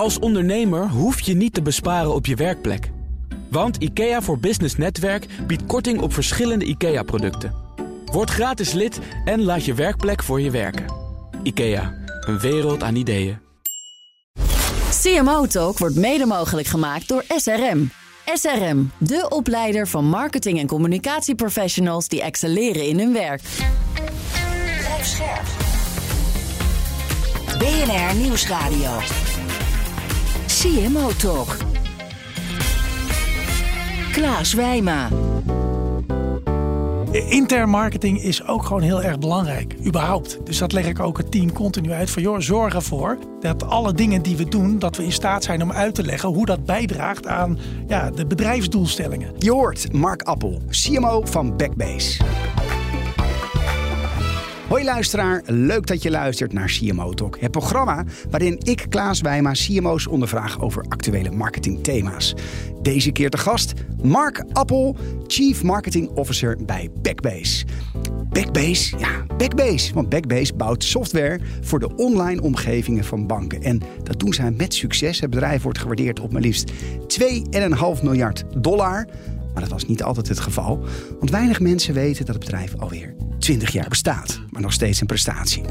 Als ondernemer hoef je niet te besparen op je werkplek. Want IKEA voor Business Netwerk biedt korting op verschillende IKEA-producten. Word gratis lid en laat je werkplek voor je werken. IKEA, een wereld aan ideeën. CMO Talk wordt mede mogelijk gemaakt door SRM. SRM, de opleider van marketing- en communicatieprofessionals die excelleren in hun werk. Blijf scherp. BNR Nieuwsradio. CMO Talk. Klaas Wijma. Intern marketing is ook gewoon heel erg belangrijk, überhaupt. Dus dat leg ik ook het team continu uit van, joh, zorg ervoor dat alle dingen die we doen, dat we in staat zijn om uit te leggen hoe dat bijdraagt aan ja, de bedrijfsdoelstellingen. Je hoort Mark Appel, CMO van Backbase. Hoi luisteraar, leuk dat je luistert naar CMO Talk. Het programma waarin ik, Klaas Wijma, CMO's ondervraag over actuele marketingthema's. Deze keer te gast Mark Appel, Chief Marketing Officer bij Backbase. Backbase, ja, Backbase. Want Backbase bouwt software voor de online omgevingen van banken. En dat doen zij met succes. Het bedrijf wordt gewaardeerd op maar liefst 2,5 miljard dollar. Maar dat was niet altijd het geval. Want weinig mensen weten dat het bedrijf alweer 20 jaar bestaat. Maar nog steeds een prestatie.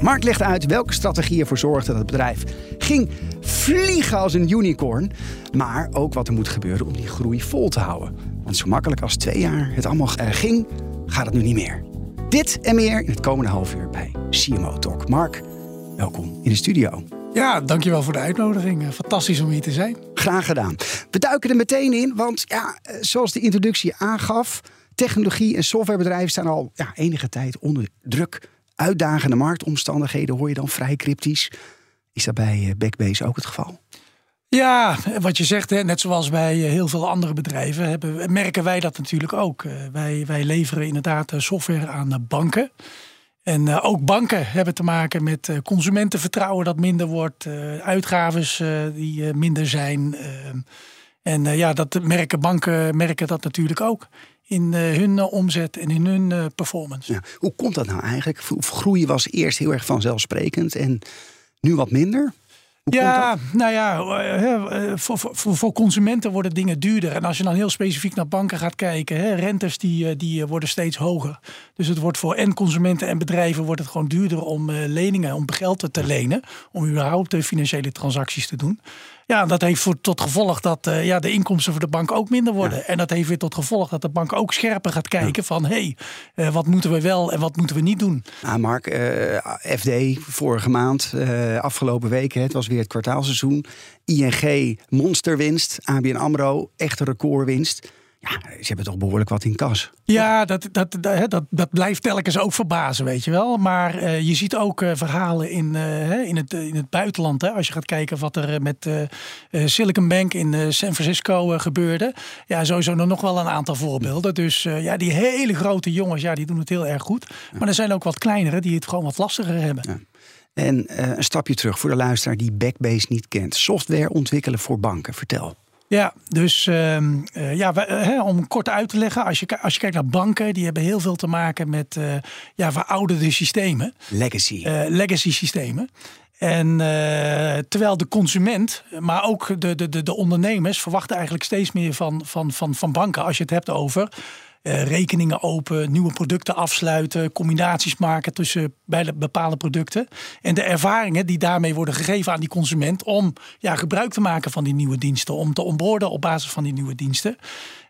Mark legt uit welke strategie ervoor zorgde dat het bedrijf ging vliegen als een unicorn. Maar ook wat er moet gebeuren om die groei vol te houden. Want zo makkelijk als twee jaar het allemaal ging, gaat het nu niet meer. Dit en meer in het komende half uur bij CMO Talk. Mark, welkom in de studio. Ja, dankjewel voor de uitnodiging. Eh, Fantastisch om hier te zijn. Graag gedaan. We duiken er meteen in, want ja, eh, zoals de introductie aangaf, technologie- en softwarebedrijven staan al ja, enige tijd onder druk. Uitdagende marktomstandigheden hoor je dan vrij cryptisch. Is dat bij eh, Backbase ook het geval? Ja, wat je zegt, net zoals bij heel veel andere bedrijven, hebben, merken wij dat natuurlijk ook. Wij, wij leveren inderdaad software aan banken. En eh, ook banken hebben te maken met eh, consumentenvertrouwen dat minder wordt, eh uitgaves die minder zijn. en ja, dat merken banken merken dat natuurlijk ook in hun omzet en in hun performance. Ja, hoe komt dat nou eigenlijk? Groei was eerst heel erg vanzelfsprekend en nu wat minder? Ja, nou ja, eh, eh, voor, voor, voor consumenten worden dingen duurder. En als je dan heel specifiek naar banken gaat kijken, hè, rentes die, eh, die worden steeds hoger. Dus het wordt voor en consumenten en bedrijven wordt het gewoon duurder om leningen, om geld te lenen, om überhaupt financiële transacties te doen. Ja, dat heeft voor, tot gevolg dat eh, ja, de inkomsten voor de bank ook minder worden. En dat heeft weer tot gevolg dat de bank ook scherper gaat kijken van hé, hey, eh, wat moeten we wel en wat moeten we niet doen. Nou, Mark, eh, FD vorige maand, afgelopen weken, het was weer het kwartaalseizoen. ING, monsterwinst. ABN AMRO, echte recordwinst. Ja, ze hebben toch behoorlijk wat in kas. Ja, dat, dat, dat, dat, dat blijft telkens ook verbazen, weet je wel. Maar eh, je ziet ook eh, verhalen in, eh, in, het, in het buitenland. Hè, als je gaat kijken wat er met Silicon Bank in San Francisco gebeurde. Ja, sowieso nog wel een aantal voorbeelden. Dus ja, die hele grote jongens, ja, die doen het heel erg goed. Maar er zijn ook wat kleinere die het gewoon wat lastiger hebben. En eh, een stapje terug voor de luisteraar die Backbase niet kent. Software ontwikkelen voor banken, vertel. Ja, dus ehm, eh, ja, we- eh, hè, om kort uit te leggen, als je, als je kijkt naar banken, die hebben heel veel te maken met eh, ja, verouderde systemen. Legacy. legacy systemen. En terwijl de consument, maar ook de, de, de, de ondernemers verwachten eigenlijk steeds meer van, van, van, van banken. Als je het hebt over rekeningen open, nieuwe producten afsluiten, combinaties maken tussen bepaalde producten. En de ervaringen die daarmee worden gegeven aan die consument om ja, gebruik te maken van die nieuwe diensten, om te onboorden op basis van die nieuwe diensten.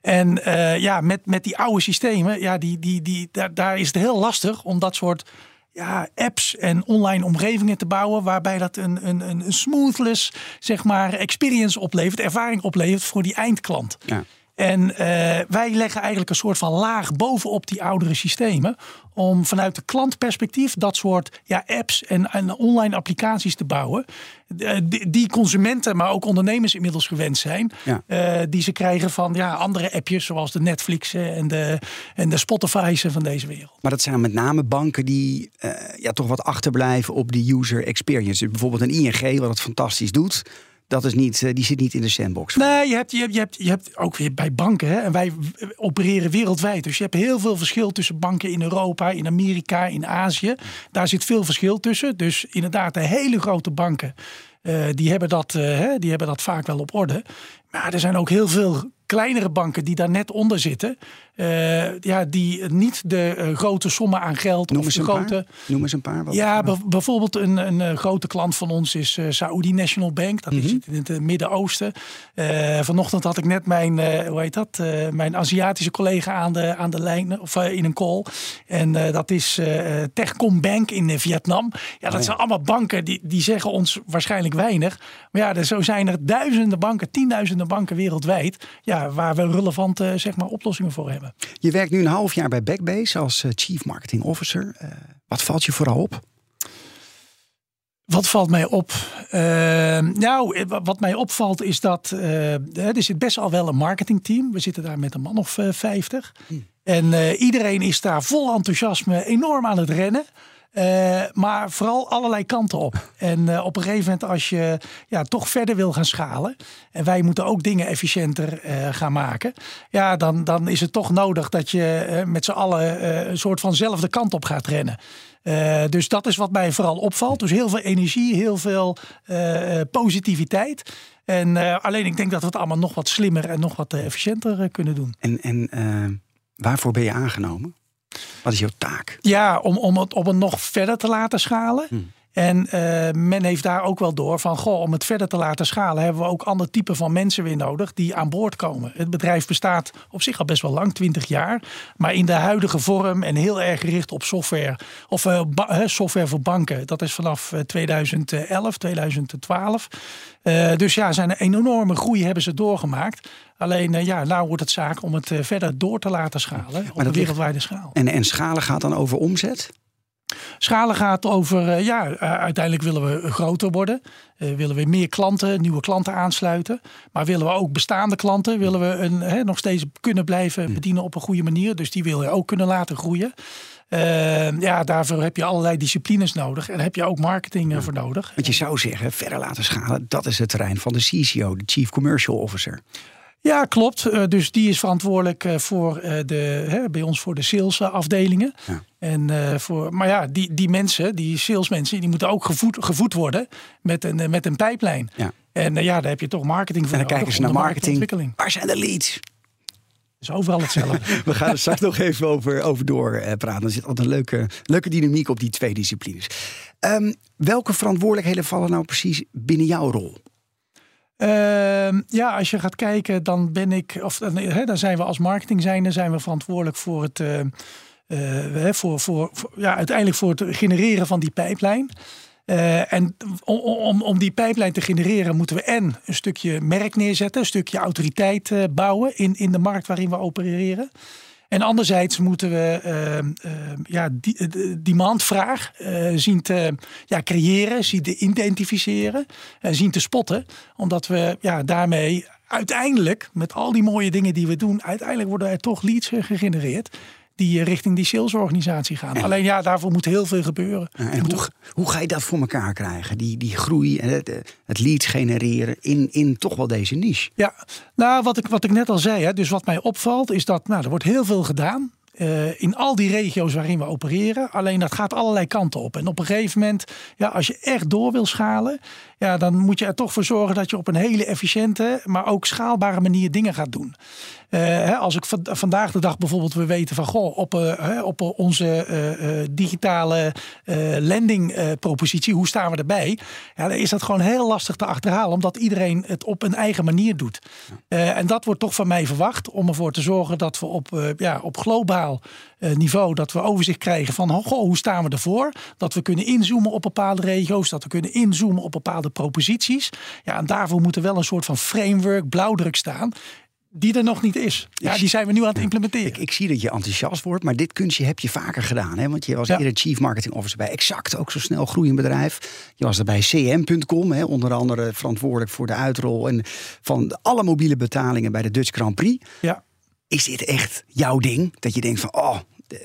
En eh, ja, met, met die oude systemen, ja, die, die, die, daar, daar is het heel lastig om dat soort ja, apps en online omgevingen te bouwen. Waarbij dat een, een, een smoothless zeg maar, experience oplevert, ervaring oplevert voor die eindklant. Ja. En eh, wij leggen eigenlijk een soort van laag bovenop die oudere systemen. Om vanuit de klantperspectief dat soort ja, apps en, en online applicaties te bouwen. eh, Die, die consumenten, maar ook ondernemers inmiddels gewend zijn. Ja. eh, die ze krijgen van ja, andere appjes zoals de Netflixen en de, en de Spotify's van deze wereld. Maar dat zijn met name banken die ja, toch wat achterblijven op de user experience. Dus bijvoorbeeld een ING, wat het fantastisch doet. Dat is niet, eh, die zit niet in de sandbox. Nee, je hebt, je, hebt, je, hebt, je hebt ook weer bij banken. Hè, en wij opereren wereldwijd. Dus je hebt heel veel verschil tussen banken in Europa, in Amerika, in Azië. Daar zit veel verschil tussen. Dus inderdaad, de hele grote banken. Eh, die, hebben dat, eh, hè, die hebben dat vaak wel op orde. Maar er zijn ook heel veel kleinere banken die daar net onder zitten. Eh, ja, die niet de eh, grote sommen aan geld Noem of eens een grote. paar. Noem eens een paar. Wat- Ja, bijv- bijvoorbeeld een, een eh, grote klant van ons is Saudi National Bank. Dat Mhm. zit in het Midden-Oosten. Vanochtend had ik net mijn, hoe heet dat, mijn Aziatische collega aan de, aan de lijn, of in een call. En dat is Techcom Bank in Vietnam. Ja, dat zijn allemaal banken die, die zeggen ons waarschijnlijk weinig. Maar ja, er, zo zijn er duizenden banken, tienduizenden banken wereldwijd. Ja, waar we relevante zeg maar, oplossingen voor hebben. Je werkt nu een half jaar bij Backbase als eh, Chief Marketing Officer. Eh, wat valt je vooral op? Wat valt mij op? Eh, nou, eh, wa- wat mij opvalt is dat er zit best al wel een marketingteam. We zitten daar met een man of eh, 50. En iedereen is daar vol enthousiasme enorm aan het rennen. Eh, maar vooral allerlei kanten op. En eh, op een gegeven moment als je ja, toch verder wil gaan schalen. En wij moeten ook dingen efficiënter eh, gaan maken. Ja, dan, dan is het toch nodig dat je met z'n allen een soort vanzelfde kant op gaat rennen. Dus dat is wat mij vooral opvalt. Dus heel veel energie, heel veel positiviteit. En alleen ik denk dat we het allemaal nog wat slimmer en nog wat efficiënter kunnen doen. En, en waarvoor ben je aangenomen? Wat is jouw taak? Ja, om, om het op een nog verder te laten schalen. Hmm. En eh, men heeft daar ook wel door van, goh, om het verder te laten schalen, hebben we ook ander type van mensen weer nodig die aan boord komen. Het bedrijf bestaat op zich al best wel lang, 20 jaar, maar in de huidige vorm en heel erg gericht op software of eh, software voor banken. Dat is vanaf eh, 2011, 2012. Eh, dus ja, zijn een enorme groei hebben ze doorgemaakt. Alleen eh, ja, nou wordt het zaak om het eh, verder door te laten schalen op een ligt- wereldwijde schaal. En, en schalen gaat dan over omzet? Schalen gaat over, eh, ja, uiteindelijk willen we groter worden. Willen we meer klanten, nieuwe klanten aansluiten. Maar willen we ook bestaande klanten, willen we een, nog steeds kunnen blijven bedienen op een goede manier. Dus die wil je ook kunnen laten groeien. Eh, ja, daarvoor heb je allerlei disciplines nodig. En daar heb je ook marketing voor nodig. Want je zou zeggen, verder laten schalen, dat is het terrein van de CCO, de Chief Commercial Officer. Ja, klopt. Eh, dus die is verantwoordelijk eh, voor eh, de, hè, bij ons voor de salesafdelingen. Ja. En voor, maar ja, die, die mensen, die salesmensen, die moeten ook gevoed, gevoed worden met een, met een pijplijn. Ja. En ja, daar heb je toch marketing voor En dan kijken ze naar marketing. Waar zijn de leads? is overal hetzelfde. We gaan er straks nog even over, over doorpraten. Er zit altijd een leuke, leuke dynamiek op die twee disciplines. Ehm, welke verantwoordelijkheden vallen nou precies binnen jouw rol? Ehm, ja, als je gaat kijken, dan ben ik, of hè, dan zijn we als marketing zijnde, zijn we verantwoordelijk voor het, eh, eh, voor, voor, voor- ja, uiteindelijk voor het genereren van die pijplijn. Eh, en om, om, die pijplijn te genereren moeten we en een stukje merk neerzetten, een stukje autoriteit eh, bouwen in, in de markt waarin we opereren. En anderzijds moeten we ehm, ehm, ja, die, de demandvraag eh, zien te ja, creëren, zien te identificeren, eh, zien te spotten. Omdat we ja, daarmee uiteindelijk, met al die mooie dingen die we doen, uiteindelijk worden er toch leads eh, gegenereerd. Die eh, richting die salesorganisatie gaan. Alleen ja, daarvoor moet heel veel gebeuren. En hoe, hoe ga je dat voor elkaar krijgen? Die, die groei en het, het leads genereren in, in toch wel deze niche. Ja, nou wat ik, wat ik net al zei, hè, dus wat mij opvalt is dat nou, er wordt heel veel gedaan. eh, in al die regio's waarin we opereren. Alleen dat gaat allerlei kanten op. En op een gegeven moment, ja, als je echt door wil schalen, ja, dan moet je er toch voor zorgen dat je op een hele efficiënte, maar ook schaalbare manier dingen gaat doen. Eh, hè, als ik van- vandaag de dag bijvoorbeeld we weten van goh, op, eh, hè, op onze eh, eh, digitale landing propositie, hoe staan we erbij? Ja, dan is dat gewoon heel lastig te achterhalen, omdat iedereen het op een eigen manier doet. En dat wordt toch van mij verwacht om ervoor te zorgen dat we op, ja, op globaal niveau dat we overzicht krijgen van goh, hoe staan we ervoor? Dat we kunnen inzoomen op bepaalde regio's, dat we kunnen inzoomen op bepaalde proposities. Ja, en daarvoor moet er wel een soort van framework, blauwdruk staan. Die er nog niet is. Ja, die zijn we nu aan het implementeren. Ik, ik zie dat je enthousiast wordt, maar dit kunstje heb je vaker gedaan. Hè? Want je was Ja. eerder Chief Marketing Officer bij Exact, ook zo snel groeiend bedrijf. Je was er bij CM.com, hè? onder andere verantwoordelijk voor de uitrol en van alle mobiele betalingen bij de Dutch Grand Prix. Ja. Is dit echt jouw ding? Dat je denkt van, oh,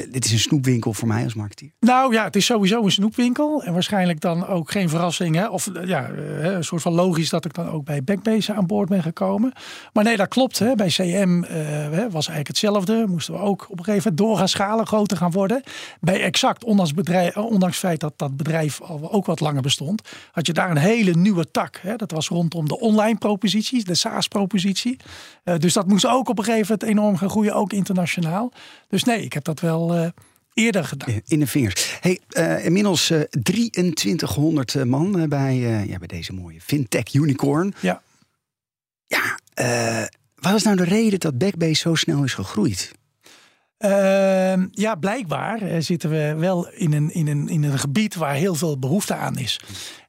dit is een snoepwinkel voor mij als marketeer. Nou ja, het is sowieso een snoepwinkel. En waarschijnlijk dan ook geen verrassing. Hè? Of eh, ja, eh, een soort van logisch dat ik dan ook bij Backbase aan boord ben gekomen. Maar nee, dat klopt. Hè? Bij CM eh, was eigenlijk hetzelfde. Moesten we ook op een gegeven moment door gaan schalen, groter gaan worden. Bij Exact, ondanks, bedrijf, ondanks het feit dat dat bedrijf al ook wat langer bestond, had je daar een hele nieuwe tak. Hè? Dat was rondom de online proposities, de SaaS-propositie. Dus dat moest ook op een gegeven moment enorm gaan groeien, ook internationaal. Dus nee, ik heb dat wel uh, eerder gedaan. In de vingers. Hey, uh, inmiddels 2300 man bij, ja, bij deze mooie fintech unicorn. Ja. Ja, wat is nou de reden dat Backbase zo snel is gegroeid? Uh, ja, blijkbaar zitten we wel in een, in, een, in een gebied waar heel veel behoefte aan is.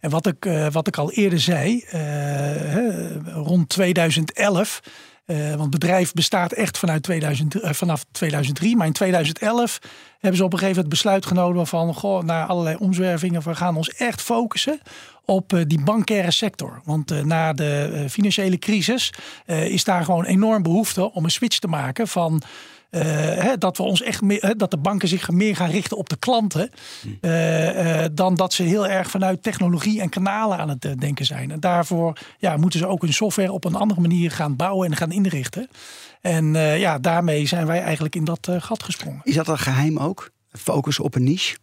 En wat ik, wat ik al eerder zei, rond 2011. Want het bedrijf bestaat echt vanuit 2000, vanaf 2003. Maar in 2011 hebben ze op een gegeven moment besluit genomen van... Goh, na allerlei omzwervingen, we gaan ons echt focussen op die bankaire sector. Want na de financiële crisis is daar gewoon enorm behoefte om een switch te maken van... Uh, hè, dat we ons echt meer, dat de banken zich meer gaan richten op de klanten. Uh, uh, dan dat ze heel erg vanuit technologie en kanalen aan het denken zijn. En daarvoor ja, moeten ze ook hun software op een andere manier gaan bouwen en gaan inrichten. En ja, daarmee zijn wij eigenlijk in dat gat gesprongen. Is dat een geheim ook? Focus op een niche?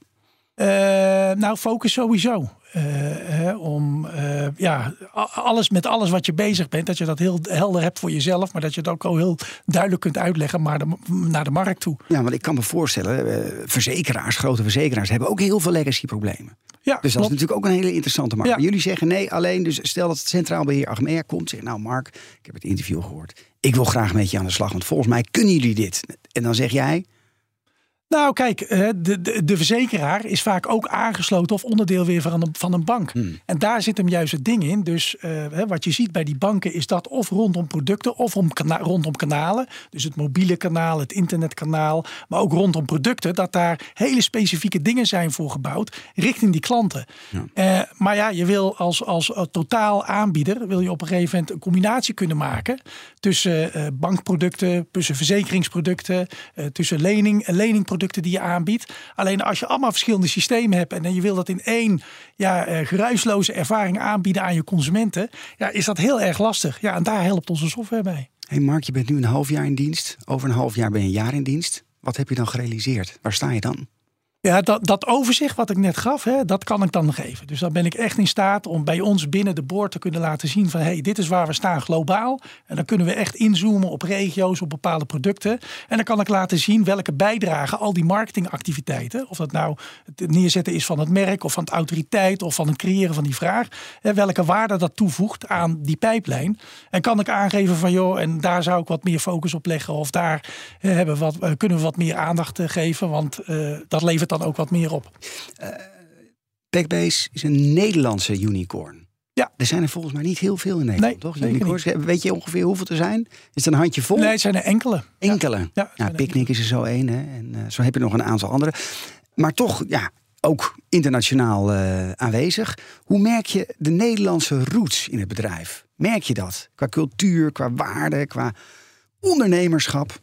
Nou, focus sowieso. Uh, om uh, ja, alles met alles wat je bezig bent, dat je dat heel helder hebt voor jezelf, maar dat je het ook al heel duidelijk kunt uitleggen maar de, naar de markt toe. Ja, want ik kan me voorstellen, verzekeraars, grote verzekeraars, hebben ook heel veel legacy-problemen. Ja, dus dat is natuurlijk ook een hele interessante markt. Ja. Maar jullie zeggen nee, alleen dus stel dat het Centraal Beheer Achmea komt, zeg nou Mark, ik heb het interview gehoord, ik wil graag met je aan de slag, want volgens mij kunnen jullie dit. En dan zeg jij, nou, kijk, de, de, de, verzekeraar is vaak ook aangesloten of onderdeel weer van een, van een bank. Hmm. En daar zit hem juist het ding in. Dus uh, wat je ziet bij die banken is dat of rondom producten of om kana rondom kanalen. Dus het mobiele kanaal, het internetkanaal, maar ook rondom producten. Dat daar hele specifieke dingen zijn voor gebouwd richting die klanten. Ja. Uh, maar ja, je wil als, als totaal aanbieder, wil je op een gegeven moment een combinatie kunnen maken. Tussen uh, bankproducten, tussen verzekeringsproducten, tussen lening, leningproducten producten die je aanbiedt. Alleen als je allemaal verschillende systemen hebt en je wil dat in één ja, geruisloze ervaring aanbieden aan je consumenten, ja, is dat heel erg lastig. Ja, en daar helpt onze software bij. Hey Mark, je bent nu een half jaar in dienst. Over een half jaar ben je een jaar in dienst. Wat heb je dan gerealiseerd? Waar sta je dan? Ja, dat, dat overzicht wat ik net gaf, hè, dat kan ik dan geven. Dus dan ben ik echt in staat om bij ons binnen de boord te kunnen laten zien van hey, dit is waar we staan globaal. En dan kunnen we echt inzoomen op regio's, op bepaalde producten. En dan kan ik laten zien welke bijdrage al die marketingactiviteiten, of dat nou het neerzetten is van het merk of van het autoriteit of van het creëren van die vraag, hè, welke waarde dat toevoegt aan die pijplijn. En kan ik aangeven van joh, en daar zou ik wat meer focus op leggen of daar hebben wat, kunnen we wat meer aandacht geven, want uh, dat levert dan ook wat meer op. Uh, Backbase is een Nederlandse unicorn. Ja. Er zijn er volgens mij niet heel veel in Nederland, nee, toch? Unicorns. Weet je ongeveer hoeveel er zijn? Is het een handje vol? Nee, het zijn er enkele. Enkele? Ja. ja Picnic is er zo één. En uh, zo heb je nog een aantal andere. Maar toch, ja, ook internationaal uh, aanwezig. Hoe merk je de Nederlandse roots in het bedrijf? Merk je dat? Qua cultuur, qua waarde, qua ondernemerschap?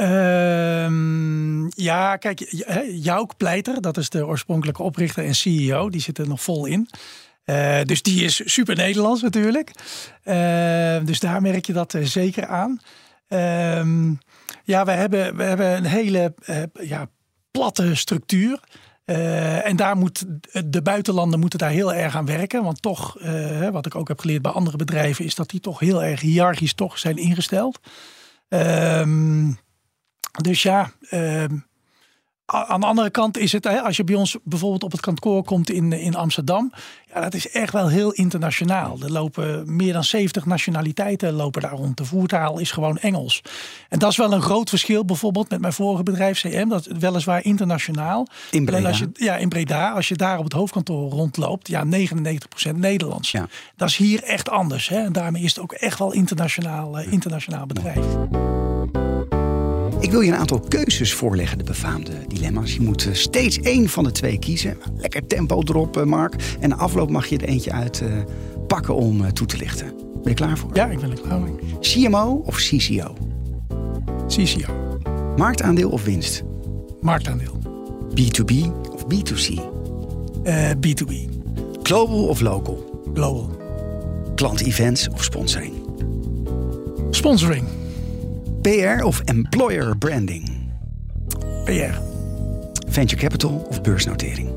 Uh, ja, kijk, Jouk Pleiter, dat is de oorspronkelijke oprichter en CEO, die zit er nog vol in. Uh, dus die is super Nederlands natuurlijk. Uh, dus daar merk je dat uh, zeker aan. Ehm, ja, we hebben, we hebben een hele ja, platte structuur. en daar moet de buitenlanden moeten daar heel erg aan werken. Want toch, wat ik ook heb geleerd bij andere bedrijven, is dat die toch heel erg hiërarchisch toch zijn ingesteld. Ehm dus ja, uh, aan de andere kant is het, als je bij ons bijvoorbeeld op het kantoor komt in, in Amsterdam, ja, dat is echt wel heel internationaal. Er lopen meer dan 70 nationaliteiten lopen daar rond. De voertaal is gewoon Engels. En dat is wel een groot verschil bijvoorbeeld met mijn vorige bedrijf CM. Dat is weliswaar internationaal. In Breda? Als je, ja, in Breda. Als je daar op het hoofdkantoor rondloopt, ja, 99% Nederlands. Ja. Dat is hier echt anders. Hè? En daarmee is het ook echt wel internationaal, uh, internationaal bedrijf. Ik wil je een aantal keuzes voorleggen, de befaamde dilemma's. Je moet steeds één van de twee kiezen. Lekker tempo erop, Mark. En na afloop mag je er eentje uit uh, pakken om uh, toe te lichten. Ben je klaar voor? Ja, ik ben er klaar voor. CMO of CCO? CCO. Marktaandeel of winst? Marktaandeel. B2B of B2C? Eh, B2B. Global of local? Global. Klant-events of sponsoring? Sponsoring. PR of employer branding? PR. Venture capital of beursnotering?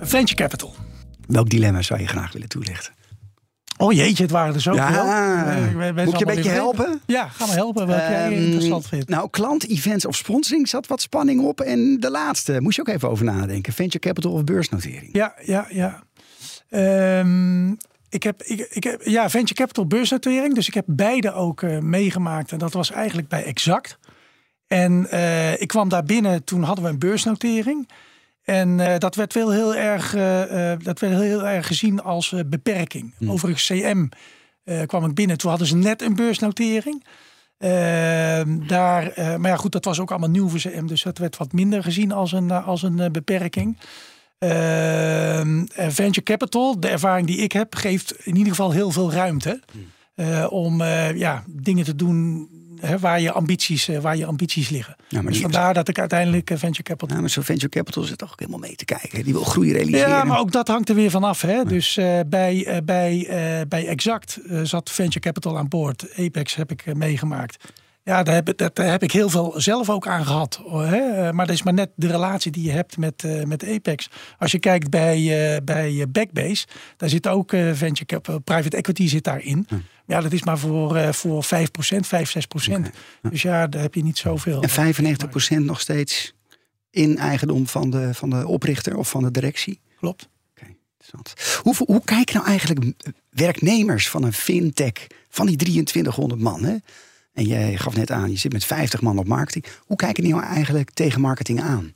Venture capital. Welk dilemma zou je graag willen toelichten? Oh jeetje, het waren er zoveel. Ja, Eh, moet je een beetje helpen? Ja, ga me helpen welke jij Ehm, interessant vindt. Nou, klant-events of sponsoring zat wat spanning op. En de laatste, moest je ook even over nadenken. Venture capital of beursnotering? Ja, ja, ja. Ehm, ik heb, ik, ik heb ja, venture capital beursnotering. Dus ik heb beide ook eh, meegemaakt. En dat was eigenlijk bij Exact. En eh, ik kwam daar binnen, toen hadden we een beursnotering. En eh, dat werd wel heel erg, dat werd heel erg gezien als beperking. Overigens, CM kwam ik binnen. Toen hadden ze net een beursnotering. Ehm, daar, maar ja, goed, dat was ook allemaal nieuw voor CM. Dus dat werd wat minder gezien als een, als een beperking. Ehm, eh, venture capital, de ervaring die ik heb, geeft in ieder geval heel veel ruimte. eh, om eh, ja, dingen te doen waar, je ambities, waar je ambities liggen. maar dus vandaar dat ik uiteindelijk venture capital. Ja, maar zo'n venture capital zit toch ook helemaal mee te kijken. Die wil groei realiseren. Ja, maar ook dat hangt er weer van af. Hè? Dus bij, bij, bij Exact zat Venture Capital aan boord. Apex heb ik meegemaakt. Ja, daar heb, daar heb ik heel veel zelf ook aan gehad. Hè? Eh, Maar dat is maar net de relatie die je hebt met, eh, met Apex. Als je kijkt bij, eh, bij Backbase, daar zit ook Venture Capital, private equity zit daarin. Ja, dat is maar voor, voor 5%, 5, 6%. Dus ja, daar heb je niet zoveel. En 95% nog steeds in eigendom van de, van de oprichter of van de directie. Klopt. Oké, interessant. Hoe, hoe kijken nou eigenlijk werknemers van een fintech, van die 2300 man? Hè? En jij gaf net aan, je zit met 50 man op marketing. Hoe kijken die nou eigenlijk tegen marketing aan?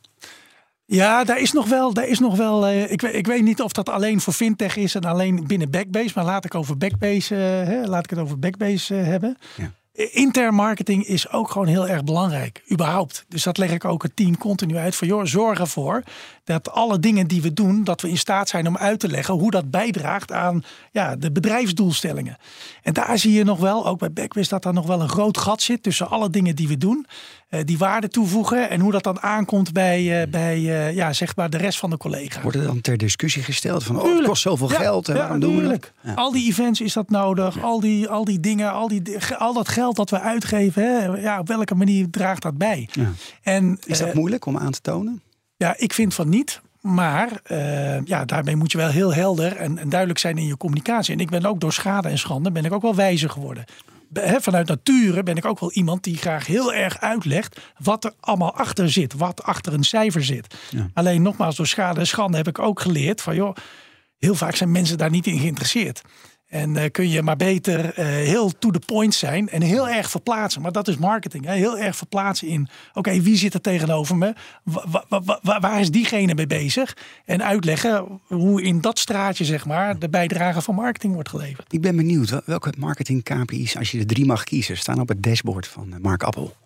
Ja, daar is nog wel. Daar is nog wel eh, ik, weet, ik weet niet of dat alleen voor fintech is en alleen binnen Backbase. Maar laat ik over Backbase, eh, hè, laat ik het over Backbase eh, hebben. Ja. Intern marketing is ook gewoon heel erg belangrijk, überhaupt. Dus dat leg ik ook het team continu uit. Van joh, zorg ervoor dat alle dingen die we doen, dat we in staat zijn om uit te leggen hoe dat bijdraagt aan ja, de bedrijfsdoelstellingen. En daar zie je nog wel, ook bij Backbase, dat er nog wel een groot gat zit tussen alle dingen die we doen. Eh, die waarde toevoegen en hoe dat dan aankomt bij, eh, bij eh, ja, zeg maar de rest van de collega's. Worden dan ter discussie gesteld van, oh, het kost zoveel Ja, geld en ja, waarom doen we dat? Al die events is dat nodig. Al, die, al die dingen, al, die, al dat geld dat we uitgeven. Hè, ja, op welke manier draagt dat bij? Ja. En, Is dat moeilijk om aan te tonen? ja, ik vind van niet. Maar ja, daarmee moet je wel heel helder en, en duidelijk zijn in je communicatie. En ik ben ook door schade en schande ben ik ook wel wijzer geworden. Vanuit nature ben ik ook wel iemand die graag heel erg uitlegt wat er allemaal achter zit. Wat achter een cijfer zit. Alleen nogmaals, door schade en schande heb ik ook geleerd van joh, heel vaak zijn mensen daar niet in geïnteresseerd. En eh, kun je maar beter eh, heel to the point zijn en heel erg verplaatsen. Maar dat is marketing. Hè? Heel erg verplaatsen in, oké, wie zit er tegenover me? Wa- wa- wa- wa- waar is diegene mee bezig? En uitleggen hoe in dat straatje, zeg maar, de bijdrage van marketing wordt geleverd. Ik ben benieuwd, wel- welke marketing KPI's, als je er drie mag kiezen, staan op het dashboard van eh, Mark Appel.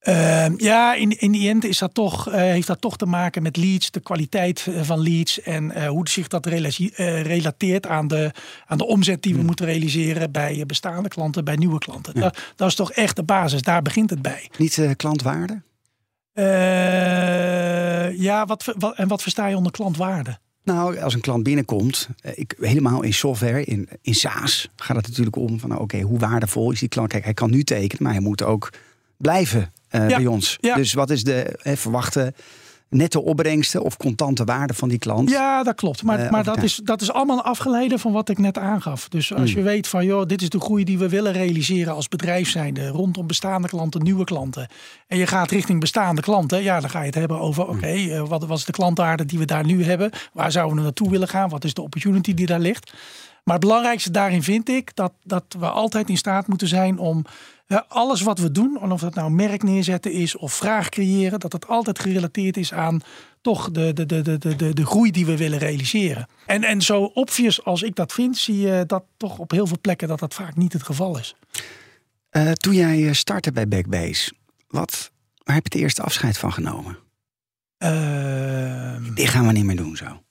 Ehm, ja, in, in die end is dat toch, eh, heeft dat toch te maken met leads, de kwaliteit eh, van leads en eh, hoe zich dat relateert aan de, aan de omzet die we moeten realiseren bij bestaande klanten, bij nieuwe klanten. Dat, dat is toch echt de basis, daar begint het bij. Niet klantwaarde? Ja, wat, wat, en wat versta je onder klantwaarde? Nou, als een klant binnenkomt, ik, helemaal in software, in, in SaaS, gaat het natuurlijk om van nou, oké, hoe waardevol is die klant? Kijk, hij kan nu tekenen, maar hij moet ook blijven eh, Ja, bij ons. ja. Dus wat is de eh, verwachte netto opbrengsten of contante waarde van die klant? Ja, dat klopt. Maar, Eh, maar dat, is, dat is allemaal afgeleide van wat ik net aangaf. Dus als je weet van, joh, dit is de groei die we willen realiseren als bedrijf zijnde. Rondom bestaande klanten, nieuwe klanten. En je gaat richting bestaande klanten. Ja, dan ga je het hebben over, oké, eh, wat, wat is de klantwaarde die we daar nu hebben? Waar zouden we naartoe willen gaan? Wat is de opportunity die daar ligt? Maar het belangrijkste daarin vind ik dat, dat we altijd in staat moeten zijn om alles wat we doen, en of dat nou merk neerzetten is of vraag creëren, dat het altijd gerelateerd is aan toch de, de, de, de, de, de, de groei die we willen realiseren. En, en zo obvious als ik dat vind, zie je dat toch op heel veel plekken dat dat vaak niet het geval is. Eh, toen jij eh, startte bij Backbase, wat, waar heb je het eerste afscheid van genomen? Ehm, Dit gaan we niet meer doen zo.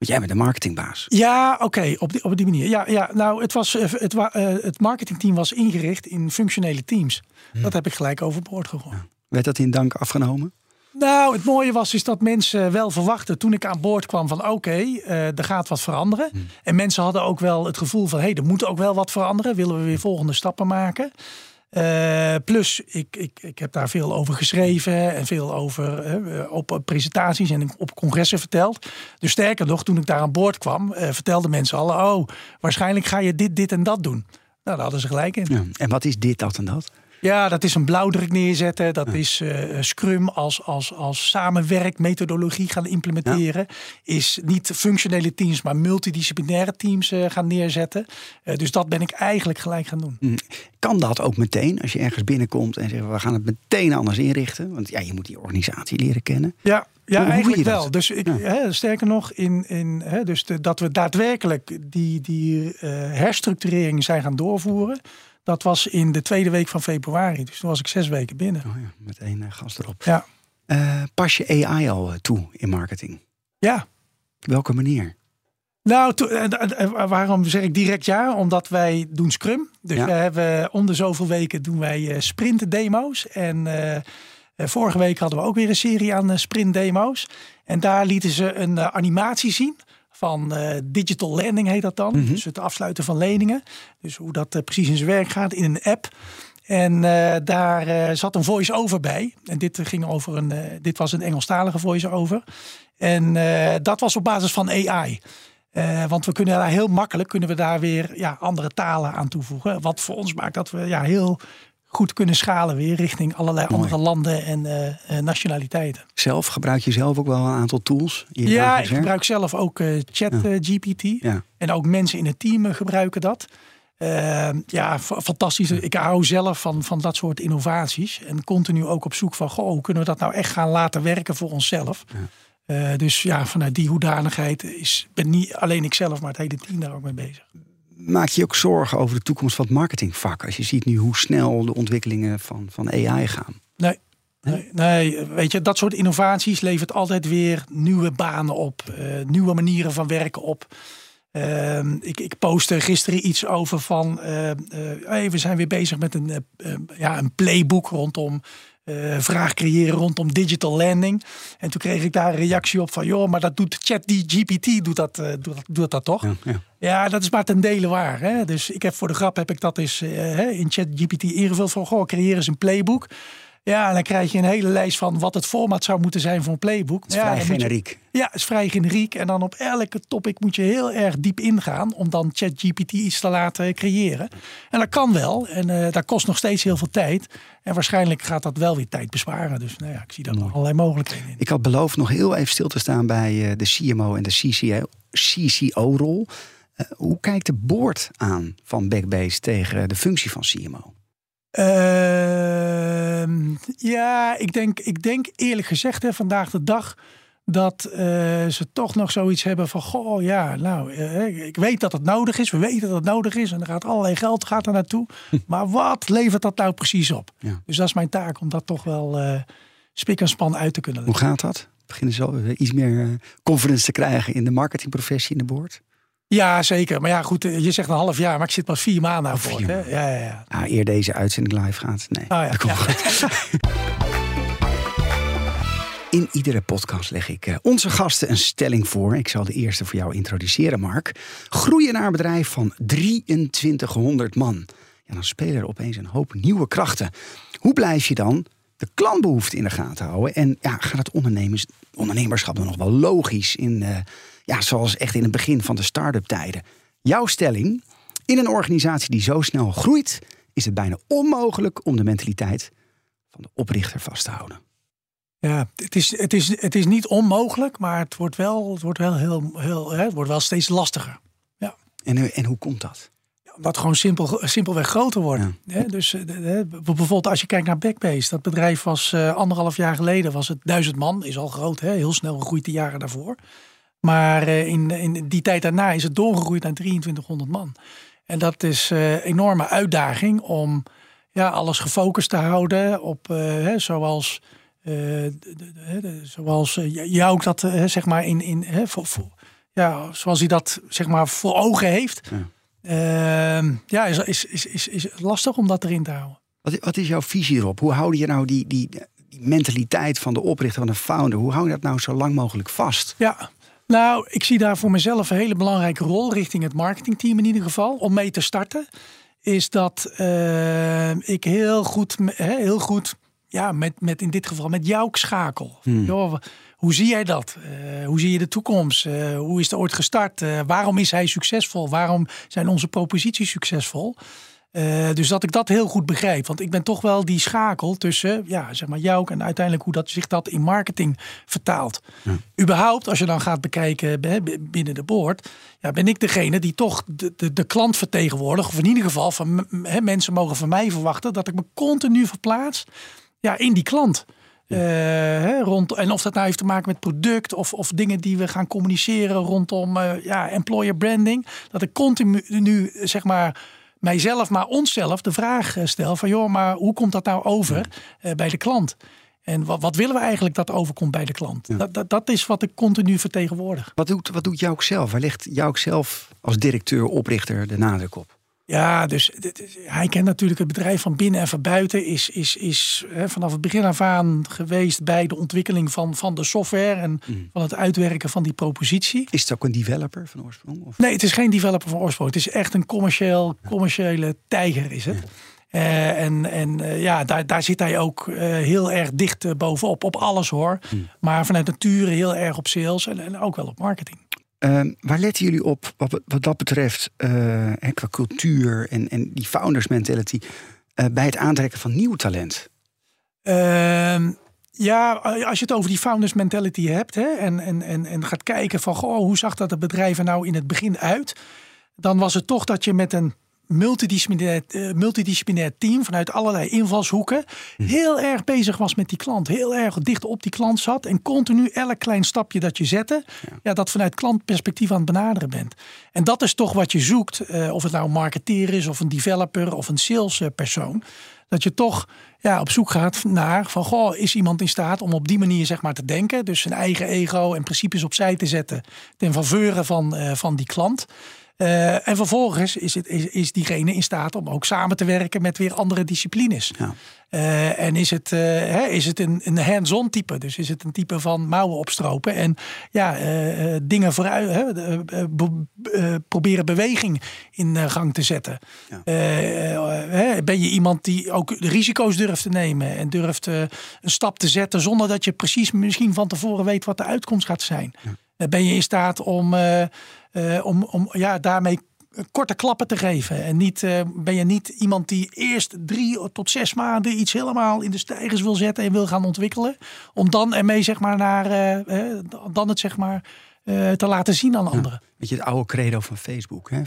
Want jij bent de marketingbaas. Ja, oké, op, die, op die manier. Ja, ja nou, het, was, eh, het, eh, het marketingteam was ingericht in functionele teams. Dat heb ik gelijk overboord gegooid. Werd dat in dank afgenomen? Nou, het mooie was is dat mensen wel verwachten toen ik aan boord kwam van oké, eh, er gaat wat veranderen. Hmm. En mensen hadden ook wel het gevoel van hé, hey, er moet ook wel wat veranderen. Willen we weer volgende stappen maken? Eh, plus, ik, ik, ik heb daar veel over geschreven en veel over eh, op presentaties en op congressen verteld. Dus sterker nog, toen ik daar aan boord kwam, eh, vertelden mensen al: oh, waarschijnlijk ga je dit, dit en dat doen. Nou, daar hadden ze gelijk in. En wat is dit, dat en dat? Ja, dat is een blauwdruk neerzetten. Dat is eh, Scrum als, als, als samenwerkmethodologie gaan implementeren. Is niet functionele teams, maar multidisciplinaire teams eh, gaan neerzetten. Eh, dus dat ben ik eigenlijk gelijk gaan doen. Hm. Kan dat ook meteen als je ergens binnenkomt en zegt we gaan het meteen anders inrichten? Want ja, je moet die organisatie leren kennen. Ja, ja, eigenlijk wel. Dus ik, Ja. hè, sterker nog, in, in, hè, dus de- dat we daadwerkelijk die, die eh, herstructurering zijn gaan doorvoeren. Dat was in de tweede week van februari. Dus toen was ik zes weken binnen. Oh ja, meteen eh, gas erop. Ja, Eh, pas je AI al eh, toe in marketing? ja. Op welke manier? Nou, waarom zeg ik direct ja? Omdat wij doen Scrum. Dus Ja. we hebben om de zoveel weken doen wij eh, sprint demo's. En vorige week hadden we ook weer een serie aan eh, sprint demo's. En daar lieten ze een animatie zien van eh, digital lending heet dat dan. Dus het afsluiten van leningen. Dus hoe dat eh, precies in zijn werk gaat in een app. En eh, daar zat een voice-over bij. En dit ging over een. dit was een Engelstalige voice-over. En dat was op basis van AI. Want we kunnen daar heel makkelijk kunnen we daar weer ja, andere talen aan toevoegen. Wat voor ons maakt dat we ja, heel goed kunnen schalen weer richting allerlei andere landen en eh, eh, nationaliteiten. Zelf gebruik je zelf ook wel een aantal tools? Ja, ik gebruik zelf ook eh, ChatGPT. Ja. En ook mensen in het team gebruiken dat. Eh, ja, fa- fantastisch. Ik hou zelf van, van dat soort innovaties. En continu ook op zoek van, goh, hoe kunnen we dat nou echt gaan laten werken voor onszelf? Dus ja, vanuit die hoedanigheid is, ben niet alleen ik zelf, maar het hele team daar ook mee bezig. Maak je ook zorgen over de toekomst van het marketingvak? Als je ziet nu hoe snel de ontwikkelingen van, van AI gaan. Nee. Nee, nee, weet je, dat soort innovaties levert altijd weer nieuwe banen op, eh, nieuwe manieren van werken op. Ehm, ik, ik postte gisteren iets over van, eh, hey, we zijn weer bezig met een, ja, een playbook rondom eh, vraag creëren rondom digital landing. En toen kreeg ik daar een reactie op van, joh, maar dat doet ChatGPT, doet dat, eh, doet, dat- doet dat toch? Ja, ja. Ja, dat is maar ten dele waar. Hè? Dus ik heb voor de grap heb ik dat eens eh, in ChatGPT ingevuld van goh, creëer eens een playbook. Ja, en dan krijg je een hele lijst van wat het format zou moeten zijn voor een playbook. Het is ja, vrij je- generiek. ja, het is vrij generiek. En dan op elke topic moet je heel erg diep ingaan om dan ChatGPT iets te laten creëren. En dat kan wel. En eh, dat kost nog steeds heel veel tijd. En waarschijnlijk gaat dat wel weer tijd besparen. Dus nou ja, ik zie daar nog allerlei mogelijkheden in. Ik had beloofd nog heel even stil te staan bij eh, de CMO en de CCO CCO-rol. Eh, hoe kijkt de board aan van Backbase tegen de functie van CMO? Ehm, ja, ik denk, ik denk eerlijk gezegd, hè, vandaag de dag. Dat eh, ze toch nog zoiets hebben van: Goh, ja, nou, eh, ik weet dat het nodig is. We weten dat het nodig is. En er gaat allerlei geld gaat er naartoe. Maar wat levert dat nou precies op? Ja. Dus dat is mijn taak om dat toch wel eh spik en span uit te kunnen Hoe leggen. gaat dat? Beginnen zo eh, iets meer confidence te krijgen in de marketingprofessie in de board? Ja, zeker. Maar ja, goed, eh, je zegt een half jaar, maar ik zit pas vier maanden aan Oh. Hè? maanden. Ja, ja, ja. Ah, eer deze uitzending live gaat? Nee. Oh ja, dat komt ja. goed. In iedere podcast leg ik eh, onze gasten een stelling voor. Ik zal de eerste voor jou introduceren, Mark. Groeien naar een bedrijf van 2300 man. Ja, dan spelen er opeens een hoop nieuwe krachten. Hoe blijf je dan de klantbehoefte in de gaten houden? En ja, gaat het ondernemers, ondernemerschap dan nog wel logisch in, eh, ja, zoals echt in het begin van de start-up tijden? Jouw stelling, in een organisatie die zo snel groeit, is het bijna onmogelijk om de mentaliteit van de oprichter vast te houden. Ja, het is, het, is, het is niet onmogelijk, maar het wordt wel, het wordt wel, heel, heel, hè, het wordt wel steeds lastiger. En, eh, en hoe komt dat? Omdat gewoon simpel, simpelweg groter worden. Hè, dus eh, bijvoorbeeld als je kijkt naar Backbase. Dat bedrijf was eh, anderhalf jaar geleden was het duizend man. Is al groot, hè, heel snel gegroeid de jaren daarvoor. Maar eh, in, in die tijd daarna is het doorgegroeid naar 2300 man. En dat is eh, een enorme uitdaging om ja, alles gefocust te houden op, eh, hè, zoals, eh, de- de- zoals eh, jou ook dat eh, zeg maar in, in hè, voor, voor- ja, zoals hij dat zeg maar voor ogen heeft. Ja. Ehm, ja, is, is, is, is, is lastig om dat erin te houden. Wat, wat is jouw visie erop? Hoe hou je nou die, die, die mentaliteit van de oprichter, van de founder, hoe hou je dat nou zo lang mogelijk vast? Ja, nou, ik zie daar voor mezelf een hele belangrijke rol richting het marketingteam in ieder geval, om mee te starten. Is dat uh, ik heel goed, heel goed ja, met, met in dit geval met jou schakel. Hmm. Hoe zie jij dat? Uh, hoe zie je de toekomst? Uh, hoe is het ooit gestart? Waarom is hij succesvol? Waarom zijn onze proposities succesvol? Dus dat ik dat heel goed begrijp. Want ik ben toch wel die schakel tussen ja, zeg maar jou en uiteindelijk hoe dat zich dat in marketing vertaalt. Ja. Überhaupt, als je dan gaat bekijken binnen de boord, ja, ben ik degene die toch de, de, de klant vertegenwoordigt. Of in ieder geval van he, mensen mogen van mij verwachten dat ik me continu verplaats ja, in die klant. Uh, hè, rond, en of dat nou heeft te maken met product of, of dingen die we gaan communiceren rondom uh, ja, employer branding. Dat ik continu nu zeg maar mijzelf, maar onszelf de vraag eh, stel van joh, maar hoe komt dat nou over uh, bij de klant? En wat, wat, willen we eigenlijk dat overkomt bij de klant? Ja. Dat, dat, dat, is wat ik continu vertegenwoordig. Wat doet, wat doet Jouk zelf? Waar ligt Jouk zelf als directeur, oprichter de nadruk op? Ja, dus hij kent natuurlijk het bedrijf van binnen en van buiten. Is, is, is hè, vanaf het begin af aan geweest bij de ontwikkeling van, van de software en mm. van het uitwerken van die propositie. Is het ook een developer van oorsprong? Of? Nee, het is geen developer van oorsprong. Het is echt een commercieel, commerciële tijger is het. Ja. Uh, en en uh, ja, daar, daar zit hij ook uh, heel erg dicht bovenop, op alles hoor. Mm. Maar vanuit nature heel erg op sales en, en ook wel op marketing. Uh, waar letten jullie op wat, wat dat betreft uh, qua cultuur en, en die founders mentality uh, bij het aantrekken van nieuw talent? Ehm, ja, als je het over die founders mentality hebt hè, en, en, en, en gaat kijken van goh, hoe zag dat het bedrijf er nou in het begin uit? Dan was het toch dat je met een multidisciplinair, uh, multidisciplinair team vanuit allerlei invalshoeken hm. heel erg bezig was met die klant. Heel erg dicht op die klant zat en continu elk klein stapje dat je zette, ja. dat vanuit klantperspectief aan het benaderen bent. En dat is toch wat je zoekt, uh, of het nou een marketeer is of een developer of een salespersoon. Dat je toch ja, op zoek gaat naar van goh, is iemand in staat om op die manier zeg maar te denken. Dus zijn eigen ego en principes opzij te zetten ten faveur van, uh, van die klant. Uh, en vervolgens is, het, is, is, diegene in staat om ook samen te werken met weer andere disciplines. Ja. Uh, en is het, uh, hè, is het een, een hands-on type? Dus is het een type van mouwen opstropen en ja, dingen vooruit, hè, be, proberen beweging in gang te zetten. Ja. ben je iemand die ook risico's durft te nemen en durft een stap te zetten zonder dat je precies misschien van tevoren weet wat de uitkomst gaat zijn? Ja. ben je in staat om uh, om, om ja, daarmee korte klappen te geven. En niet, uh, ben je niet iemand die eerst drie tot zes maanden iets helemaal in de stijgers wil zetten en wil gaan ontwikkelen. Om dan ermee zeg maar naar, uh, dan het zeg maar te laten zien aan anderen. weet je, het oude credo van Facebook. Hè?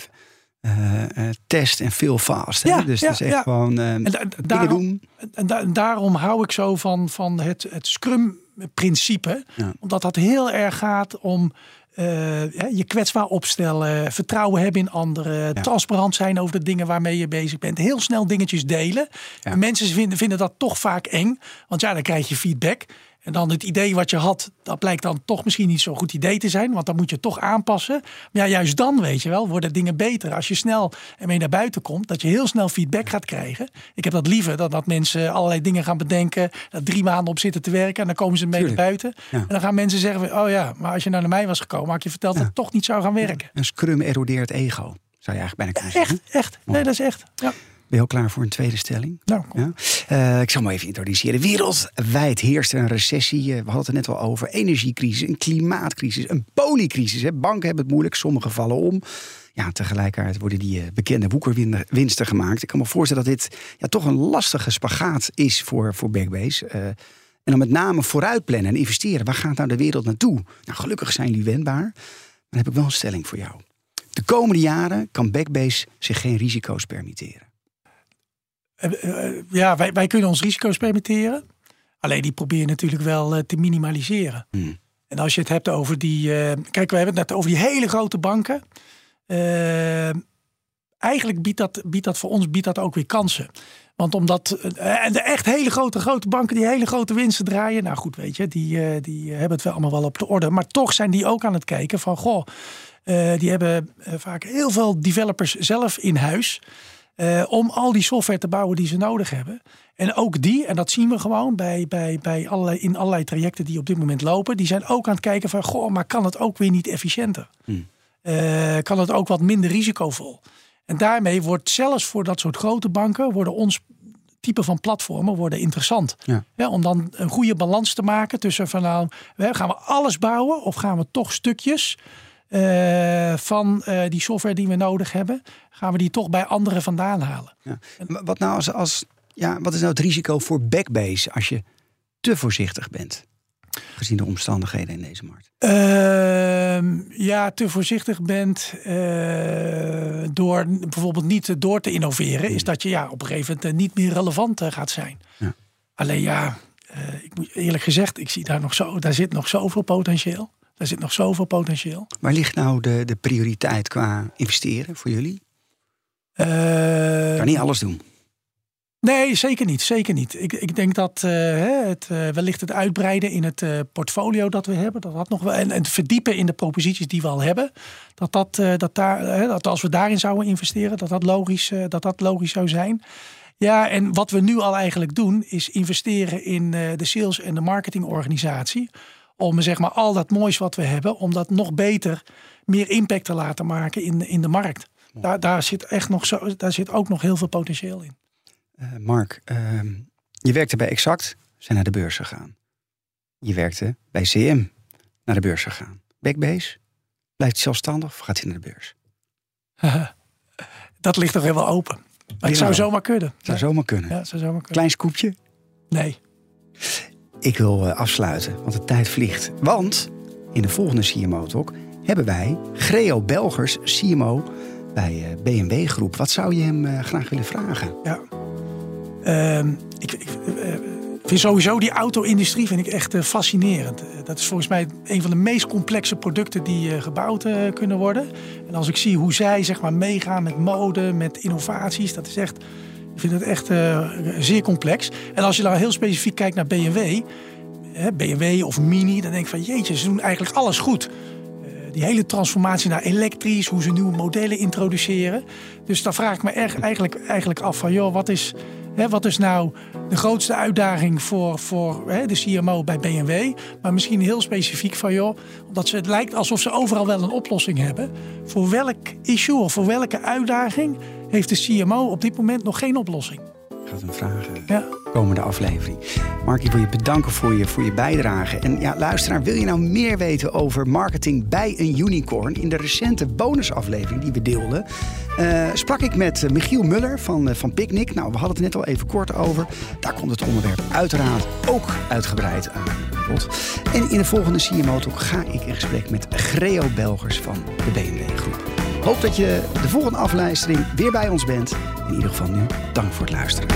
test en veel fast. Ja, dus ja, het is echt gewoon en da daarom, doen. En, da daarom hou ik zo van, van het, het Scrum-principe. Omdat dat heel erg gaat om uh, je kwetsbaar opstellen, vertrouwen hebben in anderen, transparant zijn over de dingen waarmee je bezig bent, heel snel dingetjes delen. Ja. Mensen vinden, vinden dat toch vaak eng, want ja, dan krijg je feedback. En dan het idee wat je had, dat blijkt dan toch misschien niet zo'n goed idee te zijn. Want dan moet je toch aanpassen. Maar ja, juist dan, weet je wel, worden dingen beter. Als je snel ermee naar buiten komt, dat je heel snel feedback gaat krijgen. Ik heb dat liever dan dat mensen allerlei dingen gaan bedenken. Dat drie maanden op zitten te werken. En dan komen ze mee naar buiten. En dan gaan mensen zeggen, oh ja, maar als je nou naar mij was gekomen, had ik je verteld dat het toch niet zou gaan werken. Een scrum erodeert ego, zou je eigenlijk bijna kunnen zeggen. Echt, echt. Nee, dat is echt. Ja. Ben je al klaar voor een tweede stelling? Nou, ja? Uh, ik zal hem even introduceren. Wereldwijd heerst een recessie. We hadden het er net al over. Energiecrisis, een klimaatcrisis, een poliecrisis. Hè. Banken hebben het moeilijk, sommige vallen om. Ja, tegelijkertijd worden die uh, bekende woekerwinsten gemaakt. Ik kan me voorstellen dat dit ja, toch een lastige spagaat is voor, voor Backbase. Uh, en dan met name vooruit plannen en investeren. Waar gaat nou de wereld naartoe? Nou, gelukkig zijn jullie wendbaar. Maar dan heb ik wel een stelling voor jou. De komende jaren kan Backbase zich geen risico's permitteren. Eh, eh, ja, wij, wij kunnen ons risico's permitteren. Alleen die probeer je natuurlijk wel eh, te minimaliseren. Hmm. En als je het hebt over die. kijk, we hebben het net over die hele grote banken. eigenlijk biedt dat, biedt dat voor ons biedt dat ook weer kansen. Want omdat. En de echt hele grote, grote banken die hele grote winsten draaien. Nou goed, weet je, die, die hebben het wel allemaal wel op de orde. Maar toch zijn die ook aan het kijken van. Goh, die hebben vaak heel veel developers zelf in huis. Eh, om al die software te bouwen die ze nodig hebben. En ook die, en dat zien we gewoon bij, bij, bij allerlei, in allerlei trajecten die op dit moment lopen, die zijn ook aan het kijken van, goh, maar kan het ook weer niet efficiënter? Eh, kan het ook wat minder risicovol? En daarmee wordt zelfs voor dat soort grote banken, worden ons type van platformen worden interessant. Ja. om dan een goede balans te maken tussen van nou, gaan we alles bouwen of gaan we toch stukjes eh, van die software die we nodig hebben, gaan we die toch bij anderen vandaan halen. Ja. Wat, nou als, als, ja, wat is nou het risico voor Backbase als je te voorzichtig bent? Gezien de omstandigheden in deze markt. Ehm, ja, te voorzichtig bent eh, door bijvoorbeeld niet door te innoveren, is dat je ja, op een gegeven moment eh, niet meer relevant eh, gaat zijn. Ja. Alleen ja, ik moet eerlijk gezegd, ik zie daar nog zo, daar zit nog zoveel potentieel. Daar zit nog zoveel potentieel. Waar ligt nou de, de prioriteit qua investeren voor jullie? Eh, Kan niet alles doen. Nee, zeker niet. Zeker niet. Ik, ik denk dat eh, het, eh, wellicht het uitbreiden in het eh, portfolio dat we hebben, dat dat nog wel, en, en het verdiepen in de proposities die we al hebben, dat, dat, dat, daar, dat als we daarin zouden investeren, dat dat, logisch, dat dat logisch zou zijn. Ja, en wat we nu al eigenlijk doen, is investeren in de sales- en de marketingorganisatie. Om zeg maar al dat moois wat we hebben, om dat nog beter, meer impact te laten maken in, in de markt. Daar, daar, zit echt nog zo, daar zit ook nog heel veel potentieel in. Eh, Mark, ehm, je werkte bij Exact, zijn naar de beurs gegaan. Je werkte bij CM, naar de beurs gegaan. Backbase, blijft hij zelfstandig of gaat hij naar de beurs? Dat ligt nog helemaal open. Maar het zou zomaar kunnen. Zou zomaar kunnen. Ja, het zou zomaar kunnen. Klein scoopje. Nee. Ik wil eh, afsluiten, want de tijd vliegt. Want in de volgende CMO Talk hebben wij Greo Belgers, CMO bij eh, BMW Groep. Wat zou je hem eh, graag willen vragen? Ja. Ehm, ik, ik eh, vind sowieso die auto-industrie vind ik echt fascinerend. Dat is volgens mij een van de meest complexe producten die gebouwd kunnen worden. En als ik zie hoe zij zeg maar meegaan met mode, met innovaties, dat is echt. Ik vind het echt zeer complex. En als je dan heel specifiek kijkt naar BMW, BMW of Mini, dan denk ik van jeetje, ze doen eigenlijk alles goed. Die hele transformatie naar elektrisch, hoe ze nieuwe modellen introduceren. Dus dan vraag ik me erg, eigenlijk, eigenlijk af van, joh, wat is, hè, wat is nou de grootste uitdaging voor, voor hè, de CMO bij BMW? Maar misschien heel specifiek van, joh, omdat ze, het lijkt alsof ze overal wel een oplossing hebben. Voor welk issue of voor welke uitdaging heeft de CMO op dit moment nog geen oplossing? Het hem vragen. Ja. komende aflevering. Mark, ik wil je bedanken voor je, voor je bijdrage. En ja, luisteraar, wil je nou meer weten over marketing bij een unicorn? In de recente bonusaflevering die we deelden, eh, sprak ik met eh, Michiel Muller van, eh, van Picnic. Nou, we hadden het net al even kort over. Daar komt het onderwerp uiteraard ook uitgebreid aan. En in de volgende CMO Talk ga ik in gesprek met Greo Belgers van de BMW Groep. Hoop dat je de volgende afluistering weer bij ons bent. In ieder geval nu, dank voor het luisteren.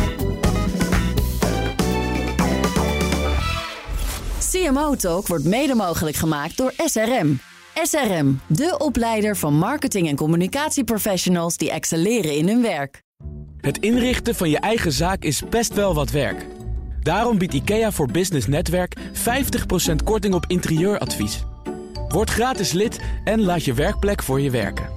CMO Talk wordt mede mogelijk gemaakt door SRM. SRM, de opleider van marketing- en communicatieprofessionals die excelleren in hun werk. Het inrichten van je eigen zaak is best wel wat werk. Daarom biedt IKEA voor Business Netwerk 50% korting op interieuradvies. Word gratis lid en laat je werkplek voor je werken.